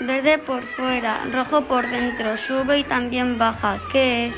verde por fuera, rojo por dentro, sube y también baja. ¿Qué es?